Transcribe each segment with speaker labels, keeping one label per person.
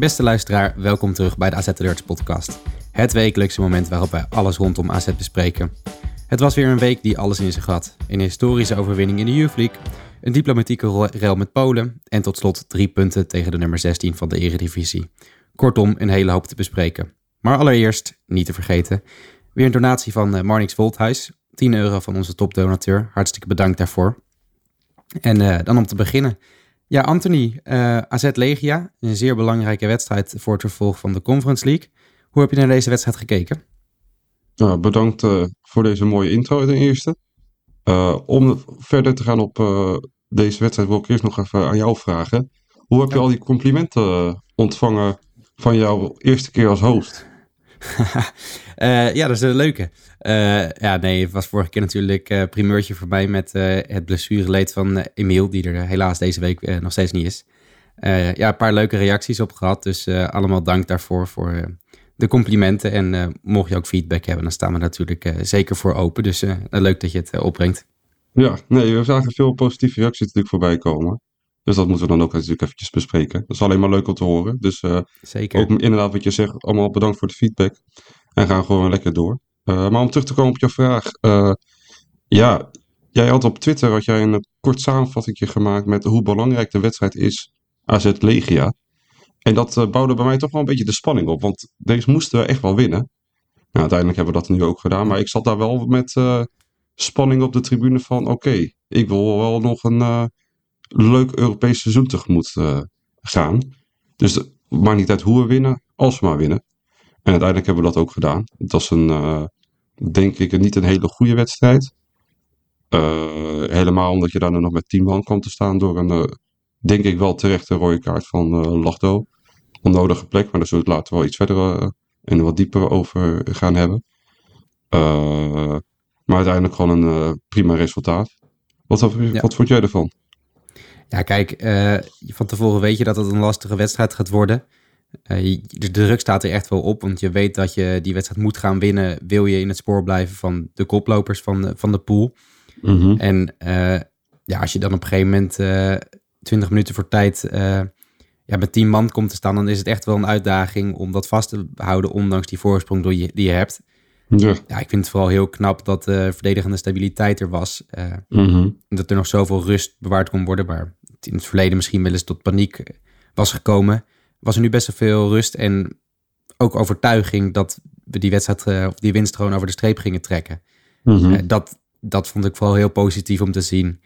Speaker 1: Beste luisteraar, welkom terug bij de AZ Alerts podcast. Het wekelijkse moment waarop wij alles rondom AZ bespreken. Het was weer een week die alles in zich had. Een historische overwinning in de Youth League, een diplomatieke rel met Polen en tot slot drie punten tegen de nummer 16 van de Eredivisie. Kortom, een hele hoop te bespreken. Maar allereerst, niet te vergeten, weer een donatie van eh, Marnix Volthuis. 10 euro van onze topdonateur. Hartstikke bedankt daarvoor. En eh, dan om te beginnen. Ja, Anthony, eh AZ Legia, een zeer belangrijke wedstrijd voor het vervolg van de Conference League. Hoe heb je naar deze wedstrijd gekeken?
Speaker 2: Nou, bedankt eh, voor deze mooie intro ten eerste. Eh, om verder te gaan op deze wedstrijd wil ik eerst nog even aan jou vragen. Hoe heb je al die complimenten ontvangen van jouw eerste keer als host?
Speaker 1: Eh, ja, dat is een leuke. Eh, ja, nee, het was vorige keer natuurlijk eh primeurtje voor mij met het blessureleed van Emiel, die er helaas deze week nog steeds niet is. Ja, een paar leuke reacties op gehad, dus allemaal dank daarvoor voor de complimenten. En mocht je ook feedback hebben, dan staan we natuurlijk zeker voor open. Dus leuk dat je het opbrengt.
Speaker 2: Ja, nee, we zagen veel positieve reacties natuurlijk voorbij komen. Dus dat moeten we dan ook natuurlijk eventjes bespreken. Dat is alleen maar leuk om te horen. Dus eh,
Speaker 1: Zeker.
Speaker 2: ook inderdaad wat je zegt, allemaal bedankt voor de feedback. En gaan gewoon lekker door. Eh, maar om terug te komen op jouw vraag. eh, ja, jij had op Twitter had jij een kort samenvatting gemaakt met hoe belangrijk de wedstrijd is AZ Legia. En dat bouwde bij mij toch wel een beetje de spanning op. Want deze moesten we echt wel winnen. Nou, uiteindelijk hebben we dat nu ook gedaan. Maar ik zat daar wel met spanning op de tribune van... Oké, ik wil wel nog een leuk Europees seizoen tegemoet eh, gaan. Dus het maakt niet uit hoe we winnen, als we maar winnen. En uiteindelijk hebben we dat ook gedaan. Het was een, eh, denk ik, niet een hele goede wedstrijd. Eh, helemaal omdat je daar nog met 10 man kwam te staan door een, denk ik wel terechte rode kaart van Lachdo. Onnodige plek, maar daar zullen we het later wel iets verder en wat dieper over gaan hebben. Maar uiteindelijk gewoon een prima resultaat. Wat,
Speaker 1: Ja.
Speaker 2: wat vond jij ervan?
Speaker 1: Ja, kijk, eh, van tevoren weet je dat het een lastige wedstrijd gaat worden. Eh, de druk staat er echt wel op, want je weet dat je die wedstrijd moet gaan winnen. Wil je in het spoor blijven van de koplopers van de, van de pool.
Speaker 2: Mhm.
Speaker 1: En eh, ja, als je dan op een gegeven moment eh 20 minuten voor tijd ja, met 10 man komt te staan, dan is het echt wel een uitdaging om dat vast te houden, ondanks die voorsprong die je, die je hebt.
Speaker 2: Ja.
Speaker 1: Ja, ik vind het vooral heel knap dat de verdedigende stabiliteit er was. en dat er nog zoveel rust bewaard kon worden, waar het in het verleden misschien wel eens tot paniek was gekomen, was er nu best wel veel rust en ook overtuiging dat we die wedstrijd, eh, of die winst gewoon over de streep gingen trekken.
Speaker 2: Mhm.
Speaker 1: Eh, dat, dat vond ik vooral heel positief om te zien.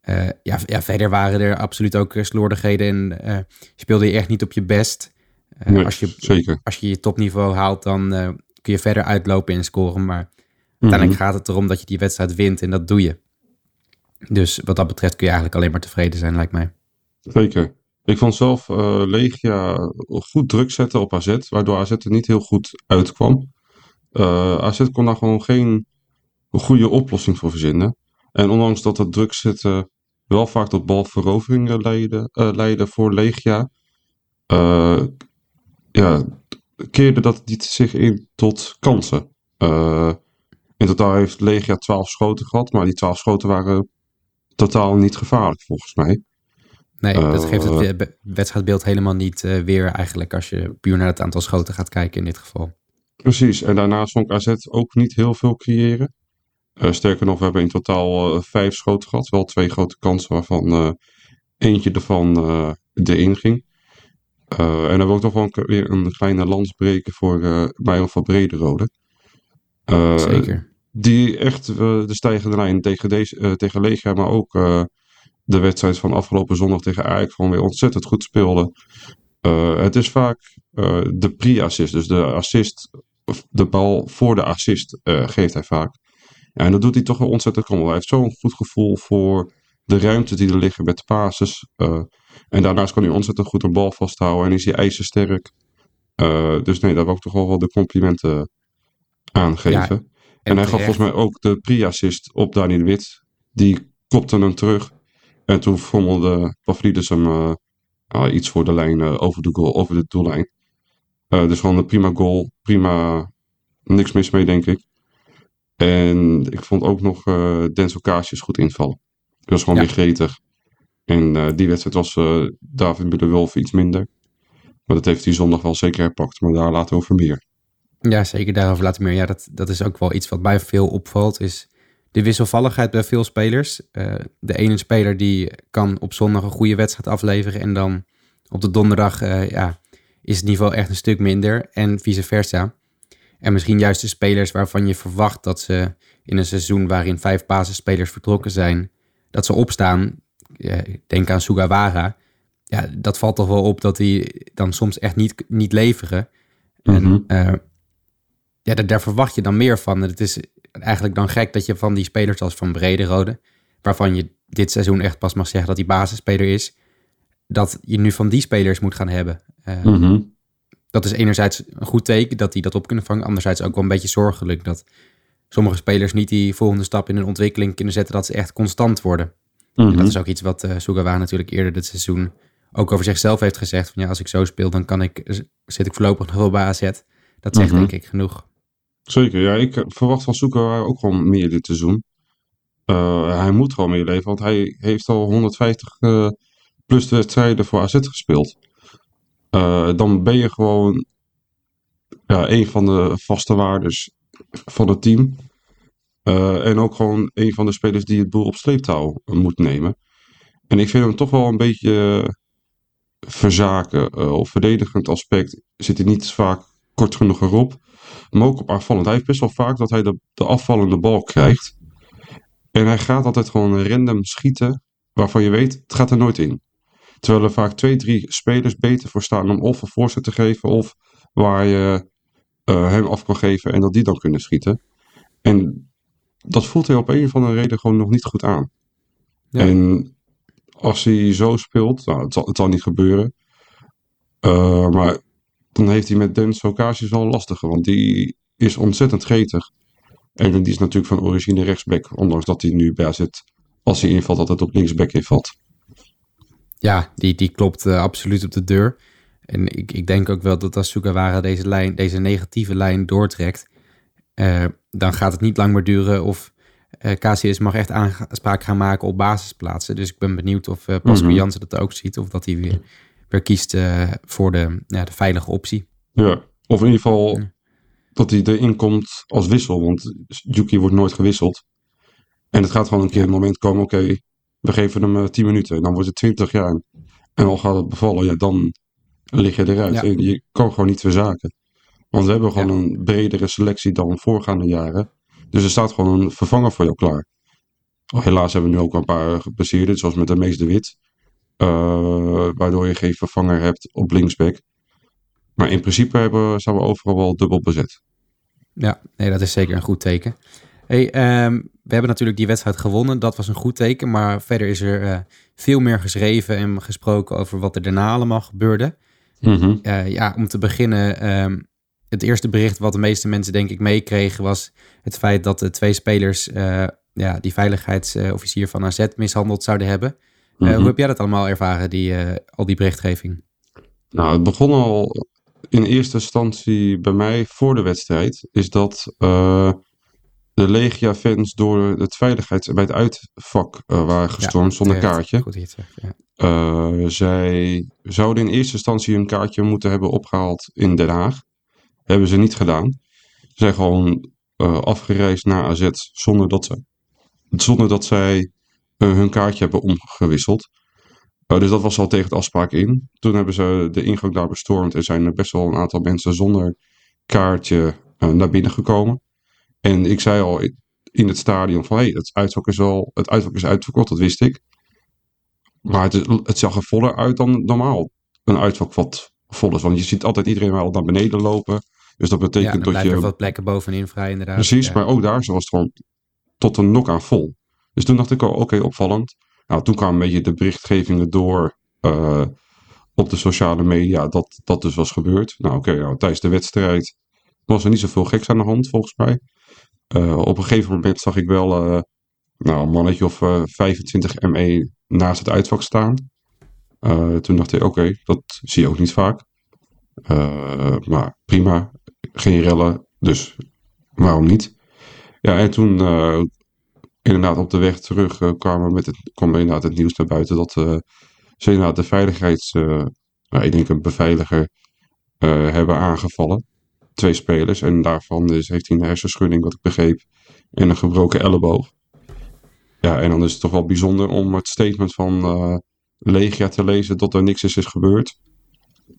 Speaker 1: Eh, ja, ja, verder waren er absoluut ook eh, slordigheden en eh, speelde je echt niet op je best. Eh,
Speaker 2: Nee,
Speaker 1: als, je,
Speaker 2: zeker.
Speaker 1: als je je topniveau haalt, dan eh, kun je verder uitlopen en scoren. Maar
Speaker 2: Mhm.
Speaker 1: uiteindelijk gaat het erom dat je die wedstrijd wint en dat doe je. Dus wat dat betreft kun je eigenlijk alleen maar tevreden zijn, lijkt mij.
Speaker 2: Zeker. Ik vond zelf eh, Legia goed druk zetten op AZ, waardoor AZ er niet heel goed uitkwam. Eh AZ kon daar gewoon geen goede oplossing voor verzinnen. En ondanks dat het druk zetten wel vaak tot balveroveringen leidde, eh, leidde voor Legia, ja, keerde dat niet zich in tot kansen. In totaal heeft Legia 12 schoten gehad, maar die 12 schoten waren totaal niet gevaarlijk volgens mij.
Speaker 1: Nee, dat
Speaker 2: Eh,
Speaker 1: geeft het be- wedstrijdbeeld helemaal niet eh, weer eigenlijk als je puur naar het aantal schoten gaat kijken in dit geval.
Speaker 2: Precies, en daarnaast vond ik AZ ook niet heel veel creëren. Eh, sterker nog, we hebben in totaal eh, vijf schoten gehad. Wel twee grote kansen, waarvan eh, eentje ervan eh erin ging. Eh, en dan wil ik toch wel een, weer een kleine lans breken voor eh Byron van Brederode. Eh,
Speaker 1: Zeker.
Speaker 2: Die echt eh, de stijgende lijn tegen, deze, eh, tegen Legia, maar ook eh, de wedstrijd van afgelopen zondag tegen Ajax gewoon weer ontzettend goed speelde. Eh, het is vaak de pre-assist, dus de assist, de bal voor de assist geeft hij vaak. Ja, en dat doet hij toch wel ontzettend knap. Hij heeft zo'n goed gevoel voor de ruimte die er liggen met de passes. en daarnaast kan hij ontzettend goed een bal vasthouden en is hij ijzersterk. Uh, dus nee, daar wil ik toch wel wel de complimenten aangeven. En, en, hij gaf volgens mij ook de pre-assist op Dani de Wit. Die kopte hem terug. En toen frommelde Pavlidis hem uh, uh, iets voor de lijn over, de goal, over de doellijn. dus gewoon een prima goal. Prima, niks mis mee denk ik. En ik vond ook nog Denzel Kaasjes goed invallen. Dat was gewoon ja. weer gretig. En die wedstrijd was David Middelwolf iets minder. Maar dat heeft hij zondag wel zeker herpakt. Maar daar laten we over meer.
Speaker 1: Ja, zeker daarover laten we meer. Ja, dat, dat is ook wel iets wat mij veel opvalt. Is de wisselvalligheid bij veel spelers. Uh, de ene speler die kan op zondag een goede wedstrijd afleveren. En dan op de donderdag uh, ja, is het niveau echt een stuk minder. En vice versa. En misschien juist de spelers waarvan je verwacht dat ze in een seizoen waarin vijf basisspelers vertrokken zijn, dat ze opstaan. denk aan Sugawara ja, dat valt toch wel op dat die dan soms echt niet, niet leveren. En
Speaker 2: Mhm.
Speaker 1: Ja, daar, daar verwacht je dan meer van. En het is eigenlijk dan gek dat je van die spelers als Van Brederode, waarvan je dit seizoen echt pas mag zeggen dat hij basisspeler is, dat je nu van die spelers moet gaan hebben. Eh,
Speaker 2: Mhm.
Speaker 1: Dat is enerzijds een goed teken dat die dat op kunnen vangen. Anderzijds ook wel een beetje zorgelijk dat sommige spelers niet die volgende stap in hun ontwikkeling kunnen zetten, dat ze echt constant worden. En
Speaker 2: Mhm.
Speaker 1: dat is ook iets wat eh Sugawa natuurlijk eerder dit seizoen ook over zichzelf heeft gezegd. Van ja, als ik zo speel, dan kan ik, zit ik voorlopig nog wel bij AZ. Dat zegt
Speaker 2: Mhm.
Speaker 1: denk ik genoeg.
Speaker 2: Zeker, ja. Ik eh, verwacht van Soekera ook gewoon meer dit seizoen. Eh, hij moet gewoon meer leven, want hij heeft al 150 eh, plus wedstrijden voor AZ gespeeld. Dan ben je gewoon ja, een van de vaste waardes van het team. En ook gewoon een van de spelers die het boel op sleeptouw moet nemen. En ik vind hem toch wel een beetje verzaken. op verdedigend aspect zit hij niet vaak kort genoeg erop. Maar ook op aanvallend. Hij heeft best wel vaak dat hij de, de afvallende bal krijgt. En hij gaat altijd gewoon random schieten. Waarvan je weet, het gaat er nooit in. Terwijl er vaak twee, drie spelers beter voor staan om of een voorzet te geven. Of waar je eh, hem af kan geven en dat die dan kunnen schieten. En dat voelt hij op een of andere reden gewoon nog niet goed aan.
Speaker 1: Ja.
Speaker 2: En als hij zo speelt, nou, het, zal, het zal niet gebeuren. Eh, maar dan heeft hij met Dennis Ocasius wel lastiger, want die is ontzettend gretig. En die is natuurlijk van origine rechtsback, ondanks dat hij nu bij AZ, als hij invalt, altijd op linksback invalt.
Speaker 1: Ja, die, die klopt eh, absoluut op de deur. En ik, ik denk ook wel dat als Sugawara deze, lijn, deze negatieve lijn doortrekt, eh, dan gaat het niet lang meer duren of eh KCS mag echt aanspraak gaan maken op basisplaatsen. Dus ik ben benieuwd of eh Pascal
Speaker 2: Mhm.
Speaker 1: Jansen dat ook ziet of dat hij weer, weer kiest eh, voor de, ja, de veilige optie.
Speaker 2: Ja, of in ieder geval
Speaker 1: Ja.
Speaker 2: dat hij erin komt als wissel, want Yuki wordt nooit gewisseld. En het gaat gewoon een keer een moment komen, oké, we geven hem eh, 10 minuten. En dan wordt het 20 jaar. En al gaat het bevallen, ja, dan lig je eruit.
Speaker 1: Ja.
Speaker 2: En je kan gewoon niet verzaken. Want we hebben gewoon een bredere selectie dan voorgaande jaren. Dus er staat gewoon een vervanger voor jou klaar. Oh, Helaas hebben we nu ook een paar geblesseerden, zoals met de Mees de Wit. Eh, waardoor je geen vervanger hebt op linksback. Maar in principe hebben, zijn we overal wel dubbel bezet.
Speaker 1: Ja, nee, dat is zeker een goed teken. Hey, ehm, we hebben natuurlijk die wedstrijd gewonnen. Dat was een goed teken. Maar verder is er eh, veel meer geschreven en gesproken over wat er daarna allemaal gebeurde.
Speaker 2: Mhm.
Speaker 1: Eh, ja, om te beginnen, ehm, het eerste bericht wat de meeste mensen denk ik meekregen was het feit dat de twee spelers ja, die veiligheidsofficier van AZ mishandeld zouden hebben. Eh,
Speaker 2: Mhm.
Speaker 1: Hoe heb jij dat allemaal ervaren, die, eh, al die berichtgeving?
Speaker 2: Nou, het begon al in eerste instantie bij mij voor de wedstrijd. Is dat eh, de Legia-fans door het veiligheids- bij het uitvak waren gestormd zonder
Speaker 1: terecht.
Speaker 2: kaartje.
Speaker 1: Goed ja.
Speaker 2: Zij zouden in eerste instantie hun kaartje moeten hebben opgehaald in Den Haag. Hebben ze niet gedaan. Ze zijn gewoon afgereisd naar AZ zonder dat, ze, zonder dat zij hun kaartje hebben omgewisseld. Eh, dus dat was al tegen de afspraak in. Toen hebben ze de ingang daar bestormd en zijn er best wel een aantal mensen zonder kaartje eh, naar binnen gekomen. En ik zei al in- het stadion van hé, hey, het uitvak is al, het uitvak is uitverkocht, dat wist ik. Maar het, het zag er voller uit dan normaal. Een uitvak wat vol is. Want je ziet altijd iedereen wel naar beneden lopen. Dus dat
Speaker 1: Ja,
Speaker 2: betekent
Speaker 1: dan
Speaker 2: dat
Speaker 1: blijven er
Speaker 2: je.
Speaker 1: wat plekken bovenin vrij inderdaad.
Speaker 2: Precies,
Speaker 1: Ja.
Speaker 2: maar ook daar zo was het gewoon tot een nok aan vol. Dus toen dacht ik al, oké, opvallend. Nou, toen kwamen een beetje de berichtgevingen door. eh, op de sociale media dat dat dus was gebeurd. Nou oké, nou, tijdens de wedstrijd was er niet zoveel geks aan de hand volgens mij. Uh, op een gegeven moment zag ik wel uh, nou, een mannetje of uh, 25 ME naast het uitvak staan. toen dacht ik, oké, dat zie je ook niet vaak. maar prima, geen rellen, dus waarom niet? Ja, en toen inderdaad op de weg terug kwamen met het, kwam inderdaad het nieuws naar buiten dat ze inderdaad de veiligheids, nou, ik denk een beveiliger, hebben aangevallen twee spelers. En daarvan is, heeft hij een hersenschudding, wat ik begreep. En een gebroken elleboog. Ja, en dan is het toch wel bijzonder om het statement van uh, Legia te lezen dat er niks is, is gebeurd.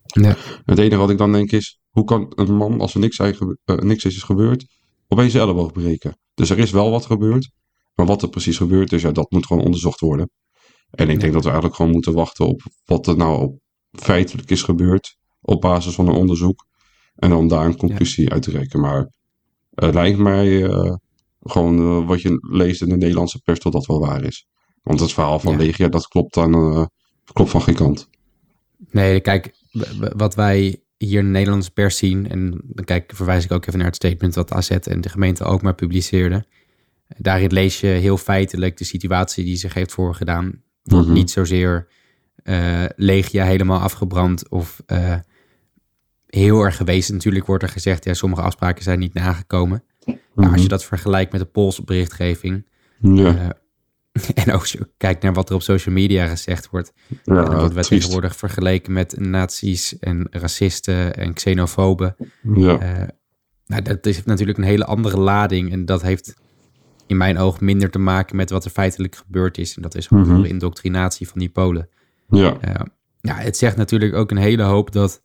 Speaker 2: Ja. Het enige wat ik dan denk is, hoe kan een man, als er niks, uh, niks is, is gebeurd, opeens zijn elleboog breken? Dus er is wel wat gebeurd. Maar wat er precies gebeurd is, ja, dat moet gewoon onderzocht worden. En ik denk dat we eigenlijk gewoon moeten wachten op wat er nou feitelijk is gebeurd. Op basis van een onderzoek. En dan daar een conclusie uit te trekken. Maar het lijkt mij uh, gewoon uh, wat je leest in de Nederlandse pers dat dat wel waar is. Want het verhaal van ja. Legia, dat klopt, dan, uh, klopt van geen kant.
Speaker 1: Nee, kijk, wat wij hier in de Nederlandse pers zien... en dan kijk, verwijs ik ook even naar het statement wat AZ en de gemeente ook maar publiceerden. Daarin lees je heel feitelijk de situatie die zich heeft voorgedaan. Wordt mm -hmm. niet zozeer Legia helemaal afgebrand of heel erg geweest. Natuurlijk wordt er gezegd, ja, sommige afspraken zijn niet nagekomen. Mm -hmm. als je dat vergelijkt met de Poolse berichtgeving. Ja. Uh, en ook kijkt naar wat er op social media gezegd wordt. Ja, dan wordt we tegenwoordig vergeleken met nazi's en racisten en xenofoben. Ja. Uh, nou, dat is natuurlijk een hele andere lading. En dat heeft in mijn oog minder te maken met wat er feitelijk gebeurd is. En dat is gewoon mm -hmm. de indoctrinatie van die Polen. Ja. Uh, ja, het zegt natuurlijk ook een hele hoop dat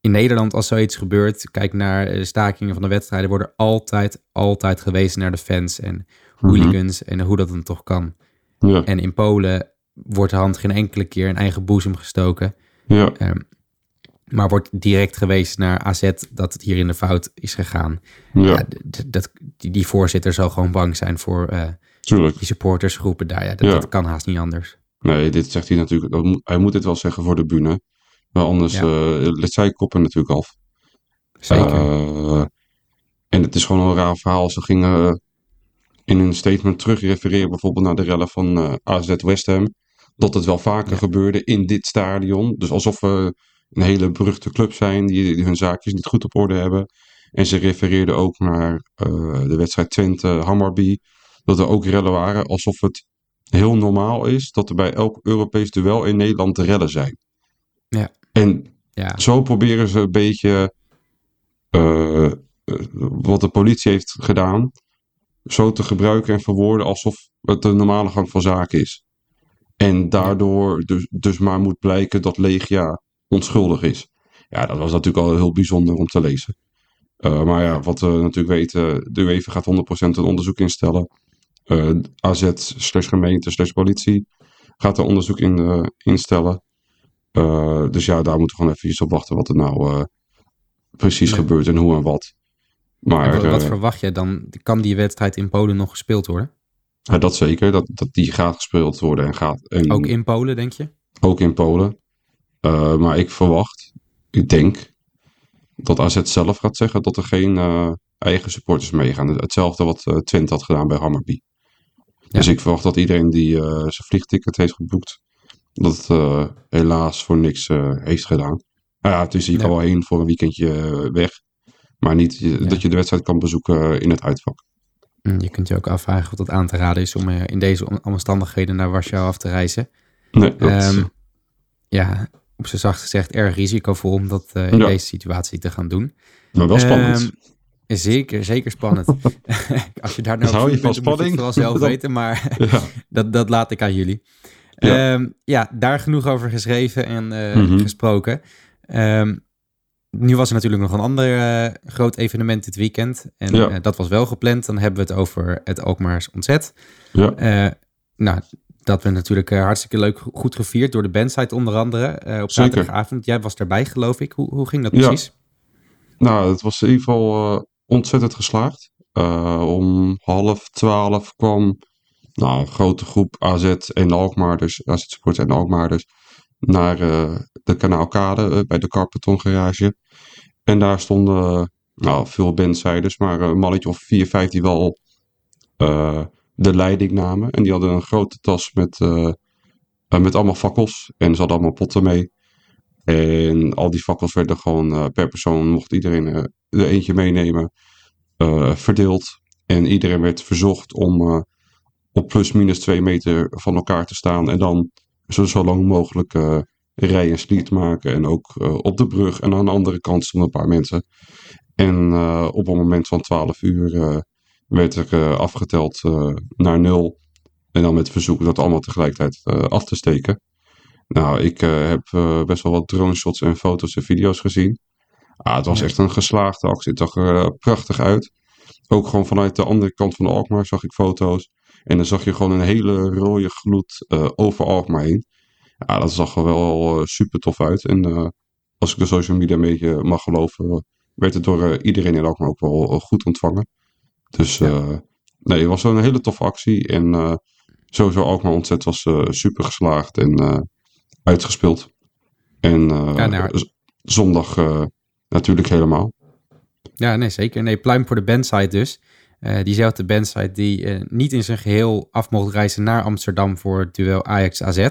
Speaker 1: in Nederland, als zoiets gebeurt, kijk naar stakingen van de wedstrijden, worden altijd, altijd gewezen naar de fans en hooligans mm -hmm. en hoe dat dan toch kan. Ja. En in Polen wordt de hand geen enkele keer in eigen boezem gestoken. Ja. Um, maar wordt direct gewezen naar AZ dat het hier in de fout is gegaan. Ja. ja dat, die, die, voorzitter zal gewoon bang zijn voor uh, die supportersgroepen daar. Ja, dat, dat, kan haast niet anders.
Speaker 2: Nee, dit zegt hij natuurlijk. Hij moet dit wel zeggen voor de bühne. Maar anders ja. uh, let zij koppen natuurlijk af.
Speaker 1: Zeker.
Speaker 2: Uh, en het is gewoon een raar verhaal. Ze gingen in hun statement terug refereren bijvoorbeeld naar de rellen van AZ West Ham. Dat het wel vaker gebeurde in dit stadion. Dus alsof we een hele beruchte club zijn die, die hun zaakjes niet goed op orde hebben. En ze refereerden ook naar de wedstrijd Twente-Hammarby. Dat er ook rellen waren. Alsof het heel normaal is dat er bij elk Europees duel in Nederland rellen zijn.
Speaker 1: Ja.
Speaker 2: En ja. zo proberen ze een beetje uh, wat de politie heeft gedaan, zo te gebruiken en verwoorden alsof het de normale gang van zaken is. En daardoor dus, dus maar moet blijken dat Legia onschuldig is. Ja, dat was natuurlijk al heel bijzonder om te lezen. Uh, maar ja, wat we natuurlijk weten, de UEFA gaat 100% een onderzoek instellen. Uh, AZ slash gemeente slash politie gaat er onderzoek in uh, instellen. Dus ja, daar moeten we gewoon even op wachten wat er nou precies nee. gebeurt en hoe en wat. Maar,
Speaker 1: en wat, wat verwacht jij dan? Kan die wedstrijd in Polen nog gespeeld worden?
Speaker 2: Ja, dat zeker, dat, dat die gaat gespeeld worden en gaat. En,
Speaker 1: ook in Polen, denk je?
Speaker 2: Ook in Polen. Maar ik verwacht, ik denk, dat AZ zelf gaat zeggen dat er geen eigen supporters meegaan. Hetzelfde wat Twente had gedaan bij Hammarby. Ja. Dus ik verwacht dat iedereen die zijn vliegticket heeft geboekt, dat het uh, helaas voor niks uh, heeft gedaan. Nou ja, het is hier ja. al heen voor een weekendje eh, weg. Maar niet ja. dat je de wedstrijd kan bezoeken in het uitvak.
Speaker 1: Hm, je kunt je ook afvragen of dat aan te raden is om in deze omstandigheden naar Warschau af te reizen.
Speaker 2: Nee, dat... um,
Speaker 1: ja, op zijn zacht gezegd erg risicovol om dat uh, in ja. deze situatie te gaan doen.
Speaker 2: Maar wel spannend. Um,
Speaker 1: zeker, zeker spannend. Als je daar nou
Speaker 2: hou je van spanning?
Speaker 1: moet je het vooral zelf weten, maar ja. dat, dat laat ik aan jullie. Ja. Um, ja, daar genoeg over geschreven en uh, mm -hmm. gesproken. Um, nu was er natuurlijk nog een ander uh, groot evenement dit weekend. En ja. uh, dat was wel gepland. Dan hebben we het over het Alkmaars Ontzet.
Speaker 2: Ja.
Speaker 1: nou, dat werd natuurlijk hartstikke leuk goed gevierd door de bandsite onder andere op zaterdagavond. Jij was erbij geloof ik. Hoe, hoe ging dat precies?
Speaker 2: Nou, het was in ieder geval ontzettend geslaagd. om half twaalf kwam nou, een grote groep AZ en Alkmaarders, AZ supporters en Alkmaarders, naar de Kanaalkade bij de Carpeton garage. En daar stonden nou, veel bandsiders, maar een mannetje of vier, vijf die wel de leiding namen. En die hadden een grote tas met, met allemaal fakkels. En ze hadden allemaal potten mee. En al die fakkels werden gewoon per persoon, mocht iedereen er eentje meenemen, verdeeld. En iedereen werd verzocht om op plus minus twee meter van elkaar te staan. En dan zo, zo lang mogelijk uh, rij en sliet maken. En ook op de brug. En aan de andere kant stonden een paar mensen. En op een moment van 12 uur werd er afgeteld naar nul. En dan met verzoek dat allemaal tegelijkertijd af te steken. Nou, ik heb best wel wat drone shots en foto's en video's gezien. Ah, het was echt een geslaagde actie. Het zag er prachtig uit. Ook gewoon vanuit de andere kant van de Alkmaar zag ik foto's. En dan zag je gewoon een hele rode gloed uh, over Alkmaar heen. Ja, dat zag er wel uh, super tof uit. En uh, als ik de social media een beetje mag geloven, werd het door iedereen in Alkmaar ook wel goed ontvangen. Dus ja. nee, het was een hele toffe actie. En sowieso Alkmaar ontzettend was super geslaagd en uitgespeeld. En ja, nou, zondag natuurlijk helemaal.
Speaker 1: Ja, nee, zeker. Nee, pluim voor de bandside dus. Uh, diezelfde bandsite die uh, niet in zijn geheel af mocht reizen naar Amsterdam voor het duel Ajax-AZ. Uh,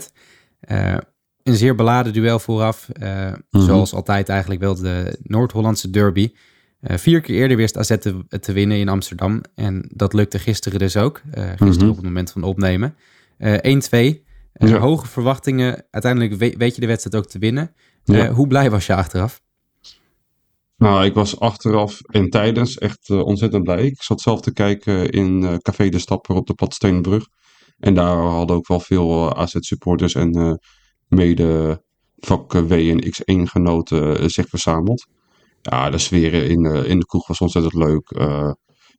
Speaker 1: eh, een zeer beladen duel vooraf, mm -hmm. zoals altijd eigenlijk wel de Noord-Hollandse derby. Vier keer eerder wist AZ te, te, winnen in Amsterdam en dat lukte gisteren dus ook. gisteren mm -hmm. op het moment van opnemen. 1-2, ja. hoge verwachtingen. Uiteindelijk weet, weet, je de wedstrijd ook te winnen. Ja. hoe blij was je achteraf?
Speaker 2: Nou, ik was achteraf en tijdens echt uh, ontzettend blij. Ik zat zelf te kijken in uh, Café de Stapper op de Padsteenbrug. En daar hadden ook wel veel uh, eh, AZ-supporters en mede vak W en X1-genoten zich verzameld. Ja, de sfeer in, in de kroeg was ontzettend leuk.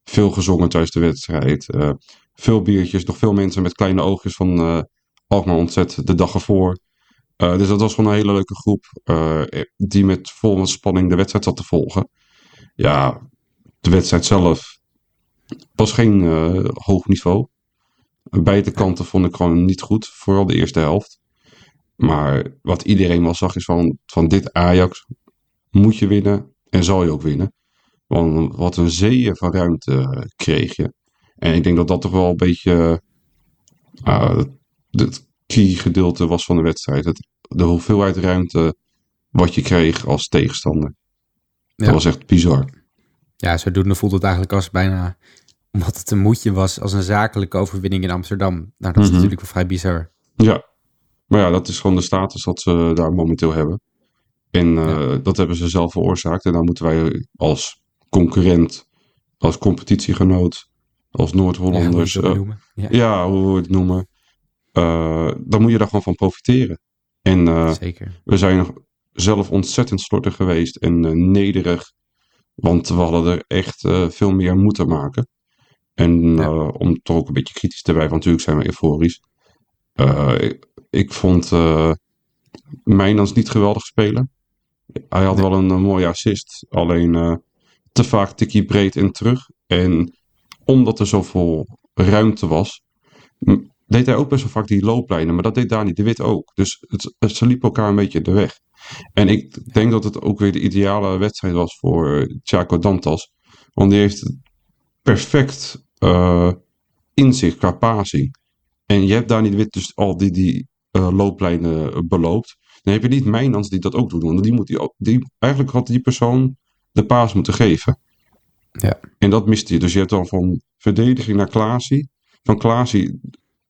Speaker 2: veel gezongen tijdens de wedstrijd. veel biertjes, nog veel mensen met kleine oogjes van Alkmaar ontzet de dag ervoor. Uh, dus dat was gewoon een hele leuke groep uh, die met volle spanning de wedstrijd zat te volgen. Ja, de wedstrijd zelf was geen uh, hoog niveau. Beide kanten vond ik gewoon niet goed, vooral de eerste helft. Maar wat iedereen wel zag is van, van dit Ajax moet je winnen en zal je ook winnen. Want wat een zeeën van ruimte kreeg je. En ik denk dat dat toch wel een beetje het key gedeelte was van de wedstrijd. Het, de hoeveelheid ruimte wat je kreeg als tegenstander. Dat was echt bizar.
Speaker 1: Ja, zodoende voelt het eigenlijk als bijna, omdat het een moedje was, als een zakelijke overwinning in Amsterdam. Nou, dat is mhm. natuurlijk wel vrij bizar.
Speaker 2: Ja, maar ja, dat is gewoon de status dat ze daar momenteel hebben. En uh, dat hebben ze zelf veroorzaakt. En dan moeten wij als concurrent, als competitiegenoot, als Noord-Hollanders, ja, uh, ja. ja, hoe we het noemen, uh, dan moet je daar gewoon van profiteren. En uh, Zeker. we zijn zelf ontzettend slordig geweest en uh, nederig. Want we hadden er echt veel meer moeten maken. En ja. om toch ook een beetje kritisch te blijven, want natuurlijk zijn we euforisch. Ik, ik, vond Mijnans niet geweldig spelen. Hij had wel een, een, mooie assist, alleen te vaak tikkie breed en terug. En omdat er zoveel ruimte was, deed hij ook best wel vaak die looplijnen, maar dat deed Dani de Wit ook. Dus het, ze liepen elkaar een beetje in de weg. En ik denk dat het ook weer de ideale wedstrijd was voor uh, Thiago Dantas. Want die heeft perfect uh, inzicht qua passing. En je hebt Dani de Wit dus al die, die looplijnen beloopt. Dan heb je niet Mijnans die dat ook doet. Want die moet die, die, eigenlijk had die persoon de paas moeten geven. Ja. En dat mist hij. Dus je hebt dan van verdediging naar Klaasie. Van Klaasie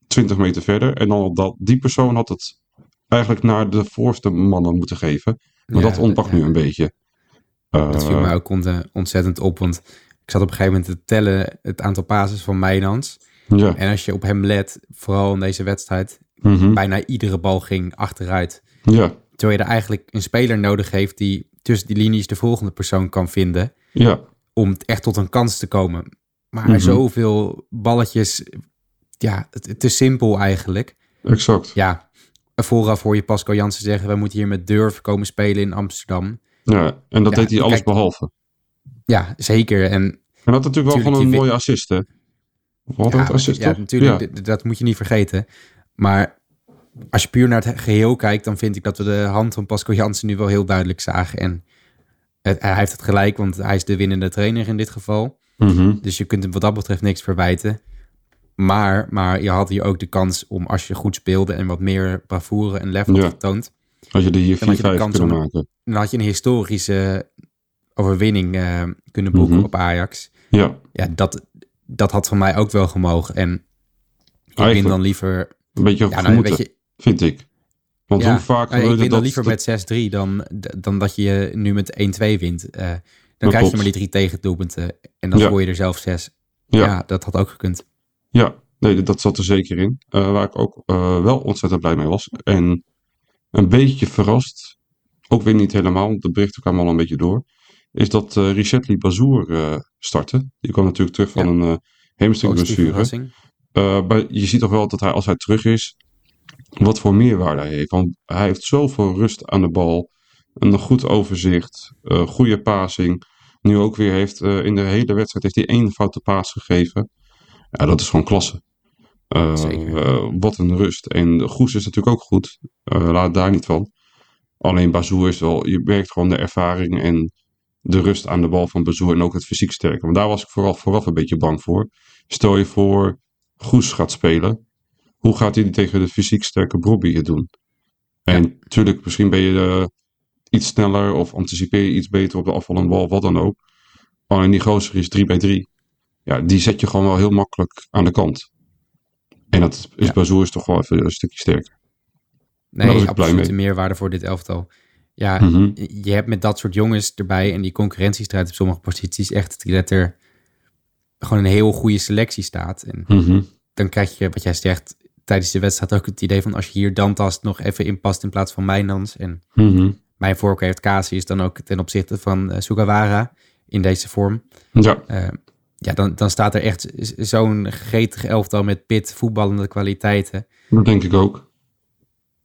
Speaker 2: 20 meter verder. En dan dat die persoon had het eigenlijk naar de voorste mannen moeten geven. Maar dat ontbakt nu een beetje.
Speaker 1: Dat viel mij ook ontzettend op. Want ik zat op een gegeven moment te tellen het aantal passes van Mijnans. Ja. En als je op hem let, vooral in deze wedstrijd, mhm. bijna iedere bal ging achteruit. Ja. Terwijl je er eigenlijk een speler nodig heeft die tussen die linies de volgende persoon kan vinden. Ja. Om echt tot een kans te komen. Maar mm zoveel balletjes ja, te simpel eigenlijk.
Speaker 2: Exact.
Speaker 1: Ja, vooraf hoor je Pascal Jansen zeggen... we moeten hier met durf komen spelen in Amsterdam.
Speaker 2: Ja, en dat deed hij alles behalve.
Speaker 1: Ja, zeker. En,
Speaker 2: en dat natuurlijk wel gewoon een mooie assist, hè?
Speaker 1: Wat ja, assist, ja, natuurlijk. Dat moet je niet vergeten. Maar als je puur naar het geheel kijkt, dan vind ik dat we de hand van Pascal Jansen nu wel heel duidelijk zagen. En het, hij heeft het gelijk, want hij is de winnende trainer in dit geval.
Speaker 2: Mhm.
Speaker 1: Dus je kunt hem wat dat betreft niks verwijten. Maar, maar je had hier ook de kans om, als je goed speelde en wat meer bravoure en lef had
Speaker 2: Ja.
Speaker 1: getoond,
Speaker 2: Als je er hier
Speaker 1: Dan had je de
Speaker 2: 4-5
Speaker 1: kans
Speaker 2: kunnen maken.
Speaker 1: dan had je een historische overwinning eh, kunnen boeken
Speaker 2: Mhm.
Speaker 1: op Ajax.
Speaker 2: Ja,
Speaker 1: Ja, dat, dat had van mij ook wel gemogen. En ik win
Speaker 2: Eigenlijk.
Speaker 1: dan liever...
Speaker 2: een beetje
Speaker 1: Ja, nou, weet je,
Speaker 2: vind ik. Want
Speaker 1: ja,
Speaker 2: hoe vaak
Speaker 1: nou, ik
Speaker 2: gebeurde
Speaker 1: win dan liever
Speaker 2: dat-
Speaker 1: met 6-3 dan, dan dat je nu met 1-2 wint. Eh, dan krijg je maar die drie tegendoelpunten. En dan
Speaker 2: Ja.
Speaker 1: gooi je er zelf zes.
Speaker 2: Ja.
Speaker 1: Ja. dat had ook gekund.
Speaker 2: Ja, nee, dat zat er zeker in. Eh, waar ik ook eh, wel ontzettend blij mee was. En een beetje verrast, ook weer niet helemaal, want de berichten kwamen al een beetje door. Is dat eh Richetli Bazour eh startte. Die kwam natuurlijk terug van een uh, hamstringblessure. Eh, je ziet toch wel dat hij, als hij terug is, wat voor meerwaarde hij heeft. Want hij heeft zoveel rust aan de bal. Een goed overzicht. eh, goede passing. Nu ook weer heeft eh, in de hele wedstrijd heeft hij één foute paas gegeven. Ja, dat is gewoon klasse. Eh, wat een rust. En Goes is natuurlijk ook goed. Laat daar niet van. Alleen Bazoer is wel, je merkt gewoon de ervaring en de rust aan de bal van Bazoer en ook het fysiek sterke. Want daar was ik vooral vooraf een beetje bang voor. Stel je voor, Goes gaat spelen. Hoe gaat hij tegen de fysiek sterke Brobby het doen? En natuurlijk, misschien ben je eh, iets sneller of anticipeer je iets beter op de afvallende bal, wat dan ook. Alleen die gozer is 3 bij 3. Ja, die zet je gewoon wel heel makkelijk aan de kant. En dat is
Speaker 1: Ja.
Speaker 2: Is toch wel even een stukje sterker.
Speaker 1: Nee, absoluut
Speaker 2: mee.
Speaker 1: meerwaarde voor dit elftal. Ja,
Speaker 2: Mhm.
Speaker 1: je hebt met dat soort jongens erbij en die concurrentiestrijd op sommige posities echt dat er gewoon een heel goede selectie staat. En
Speaker 2: Mhm.
Speaker 1: dan krijg je, wat jij zegt, tijdens de wedstrijd ook het idee van als je hier Dantast nog even inpast in plaats van Mijnans. En
Speaker 2: Mhm.
Speaker 1: mijn voorkeur heeft Casius dan ook ten opzichte van eh, Sugawara in deze vorm.
Speaker 2: Ja,
Speaker 1: Eh, ja, dan, dan staat er echt zo'n gretig elftal met pit, voetballende kwaliteiten.
Speaker 2: dat denk ik ook.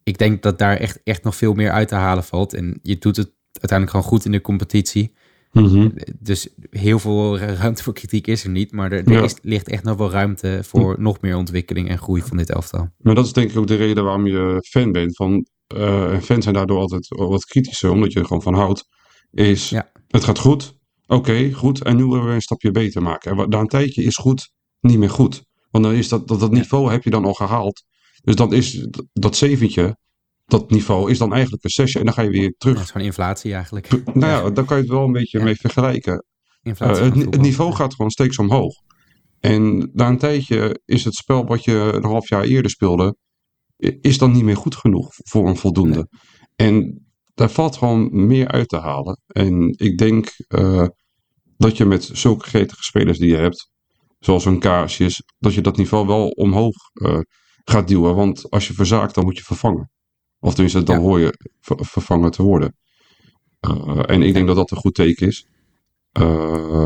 Speaker 1: Ik denk dat daar echt, echt nog veel meer uit te halen valt. En je doet het uiteindelijk gewoon goed in de competitie.
Speaker 2: Mhm.
Speaker 1: Dus heel veel ruimte voor kritiek is er niet. Maar er, er
Speaker 2: Ja.
Speaker 1: is, ligt echt nog wel ruimte voor nog meer ontwikkeling en groei van dit elftal.
Speaker 2: Maar dat is denk ik ook de reden waarom je fan bent. Van, eh, fans zijn daardoor altijd wat kritischer, omdat je er gewoon van houdt. Is,
Speaker 1: Ja.
Speaker 2: het gaat goed. Oké, goed. En nu willen we een stapje beter maken. En na een tijdje is goed niet meer goed. Want dan is dat, dat, dat niveau heb je dan al gehaald. Dus dan is dat zeventje, dat niveau, is dan eigenlijk een zesje. En dan ga je weer terug.
Speaker 1: het is gewoon inflatie eigenlijk.
Speaker 2: Nou ja, dan kan je het wel een beetje
Speaker 1: Ja.
Speaker 2: mee vergelijken.
Speaker 1: Inflatie
Speaker 2: Eh, het, niveau gaat gewoon steeds omhoog. En na een tijdje is het spel wat je een half jaar eerder speelde, is dan niet meer goed genoeg voor een voldoende. En daar valt gewoon meer uit te halen. En ik denk eh, dat je met zulke gretige spelers die je hebt, zoals een Casius, dat je dat niveau wel omhoog eh, gaat duwen. Want als je verzaakt, dan moet je vervangen. Of tenminste, dan
Speaker 1: Ja.
Speaker 2: hoor je ver- vervangen te worden. Eh, en ik denk dat dat een goed teken is. Eh,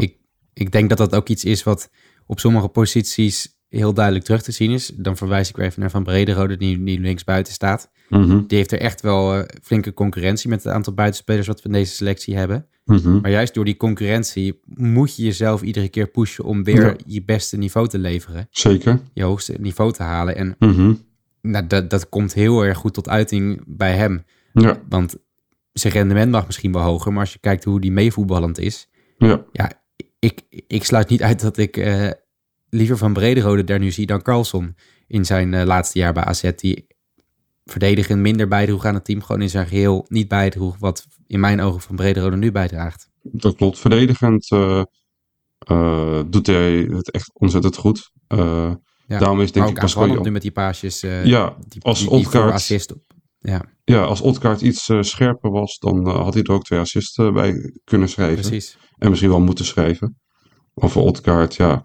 Speaker 1: Ik denk dat dat ook iets is wat op sommige posities heel duidelijk terug te zien is. Dan verwijs ik weer even naar Van Brederode, die nu links buiten staat.
Speaker 2: mhm,
Speaker 1: Die heeft er echt wel eh, flinke concurrentie met het aantal buitenspelers wat we in deze selectie hebben.
Speaker 2: mhm.
Speaker 1: Maar juist door die concurrentie moet je jezelf iedere keer pushen om weer
Speaker 2: Ja.
Speaker 1: je beste niveau te leveren.
Speaker 2: Zeker.
Speaker 1: Je hoogste niveau te halen. En
Speaker 2: Mhm.
Speaker 1: Nou, dat, dat komt heel erg goed tot uiting bij hem.
Speaker 2: Ja,
Speaker 1: Want zijn rendement mag misschien wel hoger, maar als je kijkt hoe die meevoetballend is.
Speaker 2: ja,
Speaker 1: Ja, ik, ik sluit niet uit dat ik eh, liever van Brederode daar nu zie dan Carlson in zijn eh, laatste jaar bij AZ. Die verdedigend minder bijdroeg aan het team. Gewoon in zijn geheel niet bijdroeg wat in mijn ogen van Brederode nu bijdraagt.
Speaker 2: dat klopt. Verdedigend eh, doet hij het echt ontzettend goed.
Speaker 1: Ja.
Speaker 2: Daarom is denk
Speaker 1: maar
Speaker 2: ik Pascal Jan-
Speaker 1: nu met die paasjes. eh,
Speaker 2: Ja,
Speaker 1: die,
Speaker 2: als
Speaker 1: die, assist op. Ja,
Speaker 2: Ja, als Odgaard iets eh, scherper was, dan eh, had hij er ook twee assists eh, bij kunnen schrijven.
Speaker 1: precies.
Speaker 2: En misschien wel moeten schrijven. Maar voor Odgaard, ja.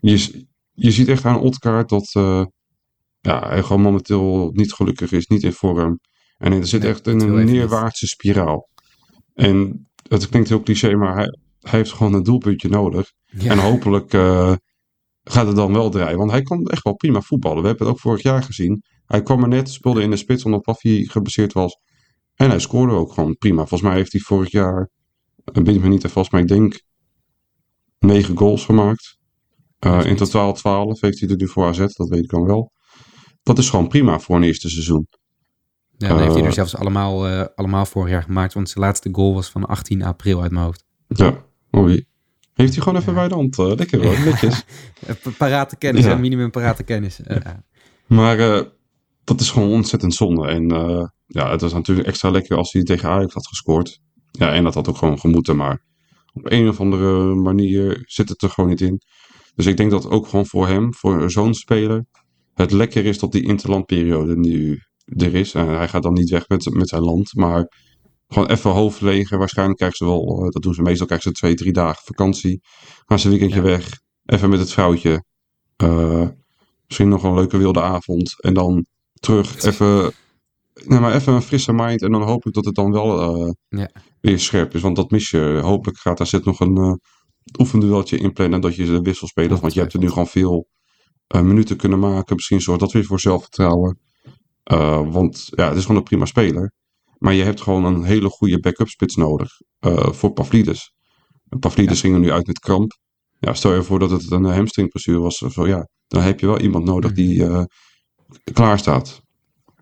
Speaker 2: Je, je ziet echt aan Odgaard dat ja, hij gewoon momenteel niet gelukkig is, niet in vorm. En er zit
Speaker 1: Nee,
Speaker 2: echt in een
Speaker 1: niet.
Speaker 2: neerwaartse spiraal. En het klinkt heel cliché, maar hij, hij heeft gewoon een doelpuntje nodig.
Speaker 1: Ja.
Speaker 2: En hopelijk gaat het dan wel draaien. Want hij kan echt wel prima voetballen. We hebben het ook vorig jaar gezien. Hij kwam er net, speelde in de spits omdat Paffy geblesseerd was. En hij scoorde ook gewoon prima. Volgens mij heeft hij vorig jaar, ik weet me niet te vast, maar ik denk negen goals gemaakt. Eh, in totaal 12 heeft hij er nu voor AZ, dat weet ik dan wel. dat is gewoon prima voor een eerste seizoen.
Speaker 1: Ja, dan heeft hij er
Speaker 2: Eh.
Speaker 1: zelfs allemaal, eh, allemaal vorig jaar gemaakt. Want zijn laatste goal was van 18 april uit mijn hoofd.
Speaker 2: Ja, mooi. Heeft hij gewoon even bij de hand. eh, lekker hoor, netjes.
Speaker 1: Eh, pa- Parate kennis,
Speaker 2: Ja.
Speaker 1: minimum parate kennis.
Speaker 2: Maar eh, dat is gewoon ontzettend zonde. En ja, het was natuurlijk extra lekker als hij tegen Ajax had gescoord. Ja, en dat had ook gewoon gemoeten. Maar op een of andere manier zit het er gewoon niet in. Dus ik denk dat ook gewoon voor hem, voor zo'n speler, het lekker is dat die interlandperiode nu er is. En hij gaat dan niet weg met, met zijn land, maar gewoon even hoofd legen. Waarschijnlijk krijgen ze wel, eh, dat doen ze meestal, krijgen ze twee, drie dagen vakantie. Gaan ze een weekendje
Speaker 1: Ja.
Speaker 2: weg, even met het vrouwtje. Eh, misschien nog een leuke wilde avond. En dan terug, even, nee, maar even een frisse mind. En dan hoop ik dat het dan wel eh,
Speaker 1: Ja.
Speaker 2: weer scherp is. Want dat mis je. Hopelijk gaat daar zit nog een uh, oefendueltje inplannen. Dat je de wisselspelers, want je hebt er nu gewoon veel uh, minuten kunnen maken. Misschien zorgt dat weer voor zelfvertrouwen. Want ja, het is gewoon een prima speler. Maar je hebt gewoon een hele goede backup spits nodig uh, voor Pavlidis. En Pavlidis ja. ging er nu uit met kramp. Ja, stel je voor dat het een hamstringblessure was of zo. Ja, dan heb je wel iemand nodig die uh, klaar staat.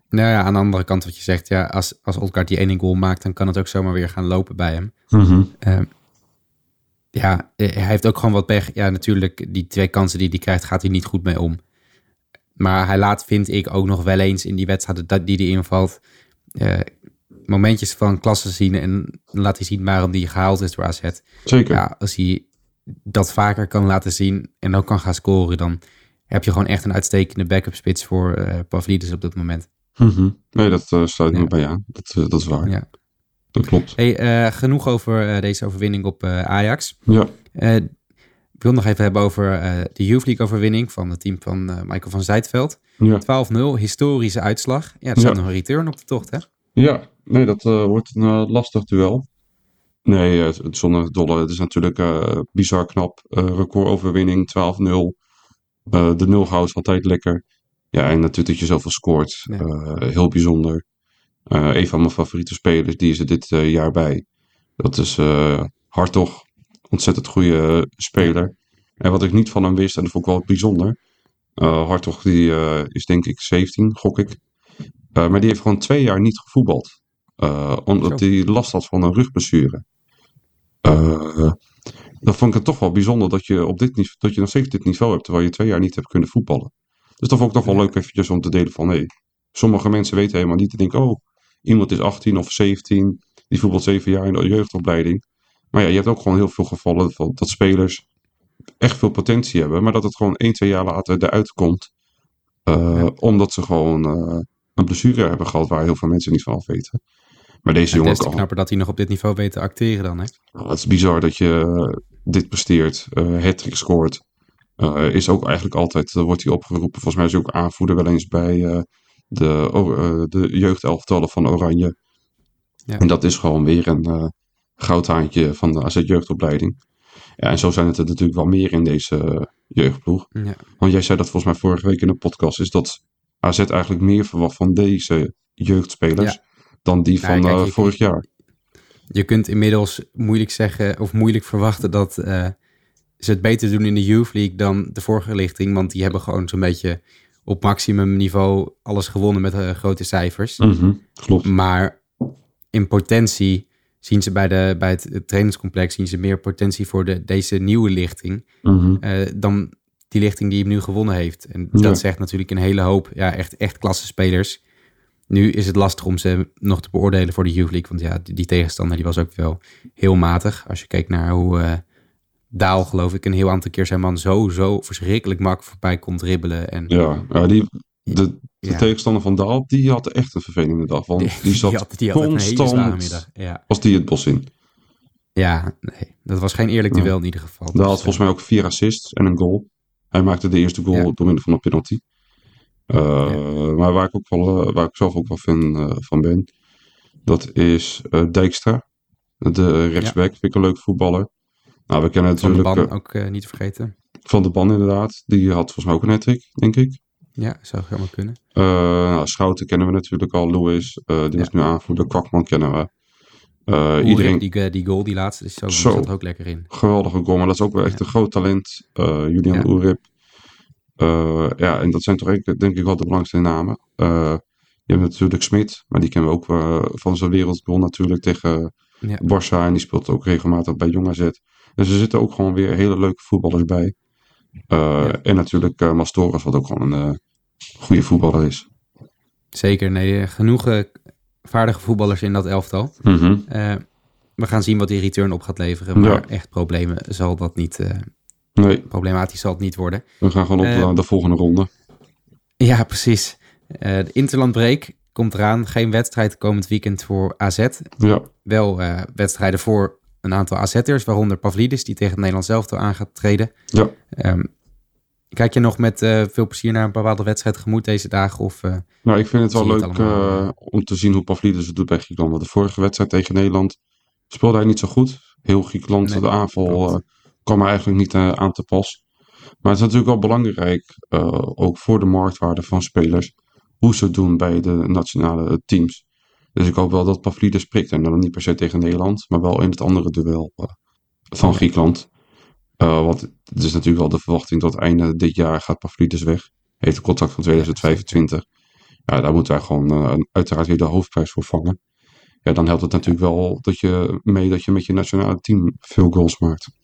Speaker 1: Nou ja, aan de andere kant wat je zegt. Ja, als, als Odgaard die ene goal maakt, dan kan het ook zomaar weer gaan lopen bij hem.
Speaker 2: Mm-hmm.
Speaker 1: Uh, ja, hij heeft ook gewoon wat pech. Ja, natuurlijk, die twee kansen die hij krijgt, gaat hij niet goed mee om. Maar hij laat, vind ik, ook nog wel eens in die wedstrijden die hij invalt... Uh, momentjes van klasse zien en laat hij zien waarom die gehaald is door AZ.
Speaker 2: Zeker.
Speaker 1: Ja, als hij dat vaker kan laten zien en ook kan gaan scoren, dan heb je gewoon echt een uitstekende backup spits voor uh, Pavlidis op dit moment.
Speaker 2: Mm-hmm. Nee, dat uh, sluit me ja. bij aan. Dat, uh, dat is waar.
Speaker 1: Ja.
Speaker 2: Dat klopt.
Speaker 1: Hey, genoeg over deze overwinning op Ajax.
Speaker 2: Ja.
Speaker 1: ik wil nog even hebben over de Youth League overwinning van het team van Michael van Zijtveld.
Speaker 2: Ja.
Speaker 1: 12-0, historische uitslag. Ja, er staat nog een return op de tocht, hè?
Speaker 2: Ja, nee, dat uh, wordt een uh, lastig duel. Nee, uh, zonder dolle. Het is natuurlijk bizar knap. recordoverwinning, 12-0. de nulhoud is altijd lekker. Ja, en natuurlijk dat je zoveel scoort. Heel bijzonder. een van mijn favoriete spelers, die is er dit jaar bij. Dat is Hartog. Ontzettend goede speler. En wat ik niet van hem wist, en dat vond ik wel bijzonder. Hartog die, is denk ik 17, gok ik. Uh, maar die heeft gewoon twee jaar niet gevoetbald. Uh, omdat hij last had van een rugblessure. Uh, dan vond ik het toch wel bijzonder dat je, op dit niveau, dat je nog steeds dit niveau hebt. Terwijl je twee jaar niet hebt kunnen voetballen. Dus dat vond ik toch wel leuk eventjes om te delen van... Hey, sommige mensen weten helemaal niet te denken... Oh, iemand is 18 of 17. Die voetbalt zeven jaar in de jeugdopleiding. Maar ja, je hebt ook gewoon heel veel gevallen van dat spelers echt veel potentie hebben. Maar dat het gewoon 1, 2 jaar later eruit komt. Ja. Omdat ze gewoon een blessure hebben gehad waar heel veel mensen niet van af weten. Maar deze jongen
Speaker 1: Het is knapper dat hij nog op dit niveau weet te acteren dan, hè?
Speaker 2: Het is bizar dat je uh, dit presteert, uh, hat-trick scoort. Uh, is ook eigenlijk altijd, wordt hij opgeroepen. Volgens mij is hij ook aanvoerder wel eens bij eh, de, de jeugdelftallen van Oranje. Ja. En dat is gewoon weer een goudhaantje van de AZ jeugdopleiding. Ja, en zo zijn het er natuurlijk wel meer in deze jeugdploeg.
Speaker 1: Ja.
Speaker 2: Want jij zei dat volgens mij vorige week in de podcast, is dat AZ eigenlijk meer verwacht van deze jeugdspelers ja. Dan die van nou, kijk, uh, vorig jaar.
Speaker 1: Je kunt inmiddels moeilijk zeggen of moeilijk verwachten dat uh, ze het beter doen in de Youth League dan de vorige lichting. Want die hebben gewoon zo'n beetje op maximum niveau alles gewonnen met uh, grote cijfers.
Speaker 2: Mm-hmm, klopt.
Speaker 1: Maar in potentie zien ze bij, de, bij het, trainingscomplex zien ze meer potentie voor de, deze nieuwe lichting
Speaker 2: mm-hmm.
Speaker 1: dan die lichting die hem nu gewonnen heeft. En dat zegt natuurlijk een hele hoop, ja, echt, echt klasse spelers. Nu is het lastig om ze nog te beoordelen voor de Youth League. Want ja, die, tegenstander die was ook wel heel matig. Als je kijkt naar hoe uh, Daal, geloof ik, een heel aantal keer zijn man zo, zo verschrikkelijk mak voorbij komt dribbelen. En,
Speaker 2: ja, ja, die, de, de ja. tegenstander van Daal, die had echt een vervelende dag. Want die, die zat
Speaker 1: die had, die had
Speaker 2: constant
Speaker 1: ja.
Speaker 2: als die het bos in.
Speaker 1: Ja, nee, dat was geen eerlijk duel in ieder geval.
Speaker 2: Daal had volgens mij ook vier assists en een goal. Hij maakte de eerste goal door middel van een penalty. Ja. Maar waar ik, ook wel, uh, waar ik zelf ook wel fan uh, van ben, dat is Dijkstra. De rechtsback, ja. vind ik een leuk voetballer. Nou, we kennen
Speaker 1: van
Speaker 2: natuurlijk...
Speaker 1: de ban ook niet vergeten.
Speaker 2: Van de ban inderdaad. Die had volgens mij ook een hat denk ik.
Speaker 1: Ja, zou helemaal kunnen.
Speaker 2: nou, Schouten kennen we natuurlijk al. Louis, die was nu aanvoerder. Kwakman kennen we.
Speaker 1: Iedereen... die, die goal, die laatste, is zo, zo zat er ook lekker in.
Speaker 2: Geweldige goal, maar dat is ook wel echt ja. een groot talent. Julian ja. Oerip. Eh, ja, en dat zijn toch denk ik wel de belangrijkste namen. Eh, je hebt natuurlijk Smit, maar die kennen we ook eh, van zijn wereldbron natuurlijk tegen
Speaker 1: Ja.
Speaker 2: Barça. En die speelt ook regelmatig bij Jong AZ. Dus er zitten ook gewoon weer hele leuke voetballers bij. En natuurlijk uh, Mastoras, wat ook gewoon een goede voetballer is.
Speaker 1: Zeker, nee, genoeg vaardige voetballers in dat elftal.
Speaker 2: Mm -hmm.
Speaker 1: uh, we gaan zien wat die return op gaat leveren. Maar ja. echt problemen zal dat niet. Uh,
Speaker 2: nee.
Speaker 1: Problematisch zal het niet worden.
Speaker 2: We gaan gewoon op
Speaker 1: Eh,
Speaker 2: de, de volgende ronde.
Speaker 1: Ja, precies. de Interlandbreak komt eraan. Geen wedstrijd komend weekend voor AZ.
Speaker 2: Ja.
Speaker 1: Wel uh, wedstrijden voor een aantal AZ'ers, waaronder Pavlidis, die tegen het Nederlands zelf aan gaat treden.
Speaker 2: Ja.
Speaker 1: Um, kijk je nog met uh, veel plezier naar een bepaalde wedstrijd gemoed deze dagen? Of, uh,
Speaker 2: nou, ik vind het wel leuk het om te zien hoe Pavlidis het doet bij Griekenland. Want de vorige wedstrijd tegen Nederland speelde hij niet zo goed. Heel Griekenland, nee, de aanval uh, kwam eigenlijk niet uh, aan te pas. Maar het is natuurlijk wel belangrijk, uh, ook voor de marktwaarde van spelers, hoe ze het doen bij de nationale teams. Dus ik hoop wel dat Pavlidis prikt. En dan niet per se tegen Nederland, maar wel in het andere duel van Griekenland. Uh, want het is natuurlijk wel de verwachting dat einde dit jaar gaat Pavlidis weg. Heeft een contract van 2025. Ja, daar moeten wij gewoon uh, uiteraard weer de hoofdprijs voor vangen. Ja, dan helpt het natuurlijk wel dat je mee dat je met je nationale team veel goals maakt.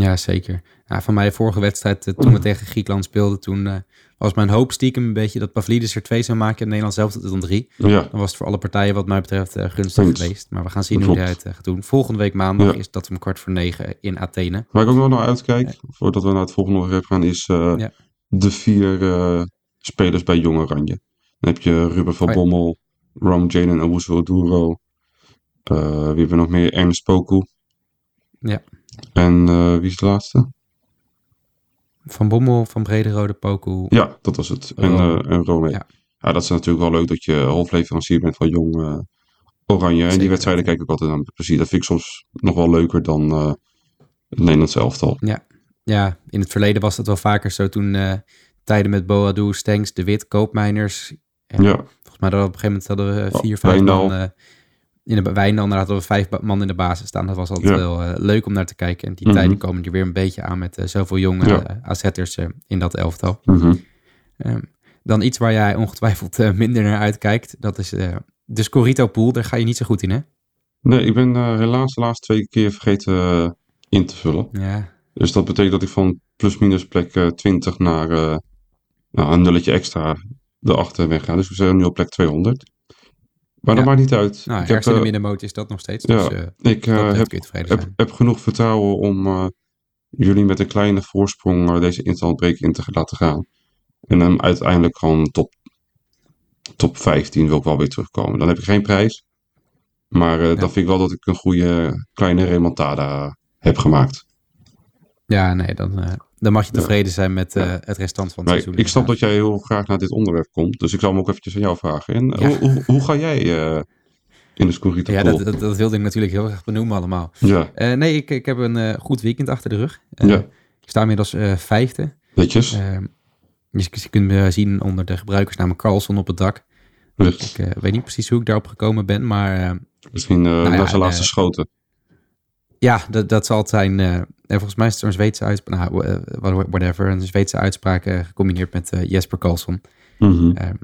Speaker 1: Ja, zeker. Ja, van mij vorige wedstrijd, uh, toen we tegen Griekenland speelden, toen uh, was mijn hoop stiekem een beetje dat Pavlidis er twee zou maken en Nederland zelf dan drie.
Speaker 2: Ja.
Speaker 1: Dan was het voor alle partijen wat mij betreft uh, gunstig
Speaker 2: Thanks.
Speaker 1: geweest. Maar we gaan zien hoe hij het gaat doen. Volgende week maandag
Speaker 2: Ja.
Speaker 1: is dat om kwart voor negen in Athene.
Speaker 2: Waar ik ook nog naar uitkijk, voordat we naar het volgende onderwerp gaan, is de vier spelers bij Jong Oranje. Dan heb je Ruben van
Speaker 1: Oh.
Speaker 2: Bommel, Rom Jaden en Owusu Duro. Wie hebben we nog meer? Ernest Poku.
Speaker 1: Ja.
Speaker 2: En uh, wie is de laatste?
Speaker 1: Van Bommel, Van Brederode, Poku.
Speaker 2: Ja, dat was het. En,
Speaker 1: Rome.
Speaker 2: uh, en Rome.
Speaker 1: Ja.
Speaker 2: Ja. dat is natuurlijk wel leuk dat je hoofdleverancier bent van Jong uh, Oranje. En die wedstrijden kijk ik altijd aan plezier. Dat vind ik soms nog wel leuker dan het Nederlandse elftal.
Speaker 1: Ja. ja, in het verleden was dat wel vaker zo toen uh, tijden met Boadu, Stenks, De Wit, Koopmeiners. En
Speaker 2: Ja.
Speaker 1: Volgens mij hadden we op een gegeven moment hadden we vier,
Speaker 2: Oh,
Speaker 1: vijf man. Uh, in de Wijndal, daar hadden we vijf man in de basis staan. Dat was altijd
Speaker 2: Ja.
Speaker 1: wel uh, leuk om naar te kijken. En die
Speaker 2: Mhm.
Speaker 1: tijden komen er weer een beetje aan met uh, zoveel jonge
Speaker 2: Ja.
Speaker 1: AZ'ers uh, in dat elftal.
Speaker 2: Mhm.
Speaker 1: Um, dan iets waar jij ongetwijfeld minder naar uitkijkt. Dat is de Scorito pool. Daar ga je niet zo goed in, hè?
Speaker 2: Nee, ik ben helaas de laatste twee keer vergeten in te vullen.
Speaker 1: Ja,
Speaker 2: Dus dat betekent dat ik van plus-minus plek uh, 20 naar nou, een nulletje extra erachter ben gaan. Dus we zijn nu op plek 200. Maar dat maakt niet uit.
Speaker 1: nou,
Speaker 2: ik
Speaker 1: in de
Speaker 2: eh,
Speaker 1: middenmoot is dat nog steeds.
Speaker 2: ja,
Speaker 1: Dus uh,
Speaker 2: ik
Speaker 1: betreft
Speaker 2: heb, heb, heb genoeg vertrouwen om jullie met een kleine voorsprong deze interlandbreek in te laten gaan. En dan uiteindelijk gewoon top, top 15 wil ik wel weer terugkomen. Dan heb ik geen prijs. Maar uh, dan vind ik wel dat ik een goede kleine remontada heb gemaakt.
Speaker 1: Ja, nee, dan, uh, dan mag je tevreden zijn met uh, het restant van het
Speaker 2: Maar ik,
Speaker 1: seizoen.
Speaker 2: ik snap dat jij heel graag naar dit onderwerp komt. Dus ik zal hem ook eventjes aan jou vragen. En
Speaker 1: Ja.
Speaker 2: hoe, hoe, hoe ga jij uh, in de Scorito
Speaker 1: Ja, dat, dat, dat wilde ik natuurlijk heel graag benoemen allemaal.
Speaker 2: Ja,
Speaker 1: Uh, nee, ik, ik heb een goed weekend achter de rug.
Speaker 2: Ja.
Speaker 1: Ik sta inmiddels vijfde.
Speaker 2: netjes.
Speaker 1: Je, je kunt me zien onder de gebruikersnaam Carlson op het dak. Ik weet niet precies hoe ik daarop gekomen ben, maar
Speaker 2: Misschien
Speaker 1: ja,
Speaker 2: naar zijn laatste
Speaker 1: eh,
Speaker 2: schoten.
Speaker 1: Ja, dat, dat zal het zijn. Uh, en volgens mij is het zo'n Zweedse uitspraak, nou, uh, whatever, een Zweedse uitspraak uh, gecombineerd met uh, Jesper Carlson.
Speaker 2: Mhm.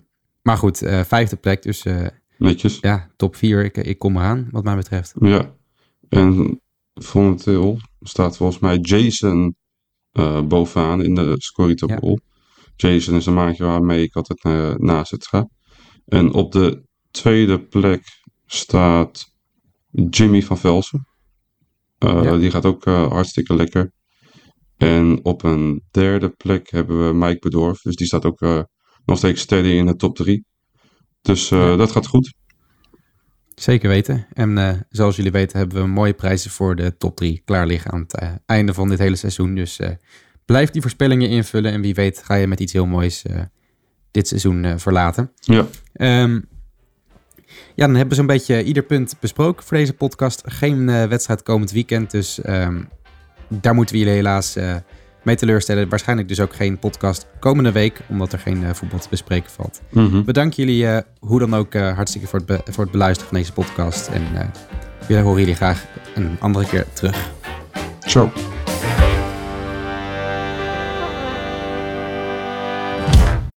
Speaker 1: Maar goed, vijfde plek, dus
Speaker 2: Netjes.
Speaker 1: ja, top vier. Ik, ik kom eraan, wat mij betreft.
Speaker 2: Ja. En momenteel staat volgens mij Jason bovenaan in de Scorito
Speaker 1: Ja.
Speaker 2: Jason is een maatje waarmee ik altijd naast het ga. En op de tweede plek staat Jimmy van Velsen.
Speaker 1: Ja.
Speaker 2: Die gaat ook uh, hartstikke lekker. En op een derde plek hebben we Mike Bedorf. Dus die staat ook uh, nog steeds steady in de top 3. Dus
Speaker 1: Ja.
Speaker 2: dat gaat goed.
Speaker 1: Zeker weten. En uh, zoals jullie weten hebben we mooie prijzen voor de top 3 klaar liggen aan het uh, einde van dit hele seizoen. Dus uh, blijf die voorspellingen invullen en wie weet ga je met iets heel moois dit seizoen verlaten.
Speaker 2: Ja.
Speaker 1: Um, ja, dan hebben we zo'n beetje ieder punt besproken voor deze podcast. Geen uh, wedstrijd komend weekend, dus um, daar moeten we jullie helaas uh, mee teleurstellen. Waarschijnlijk dus ook geen podcast komende week, omdat er geen uh, voetbal te bespreken valt.
Speaker 2: Mhm.
Speaker 1: Bedankt jullie uh, hoe dan ook hartstikke voor het, voor het beluisteren van deze podcast. En we horen jullie graag een andere keer terug.
Speaker 2: Ciao.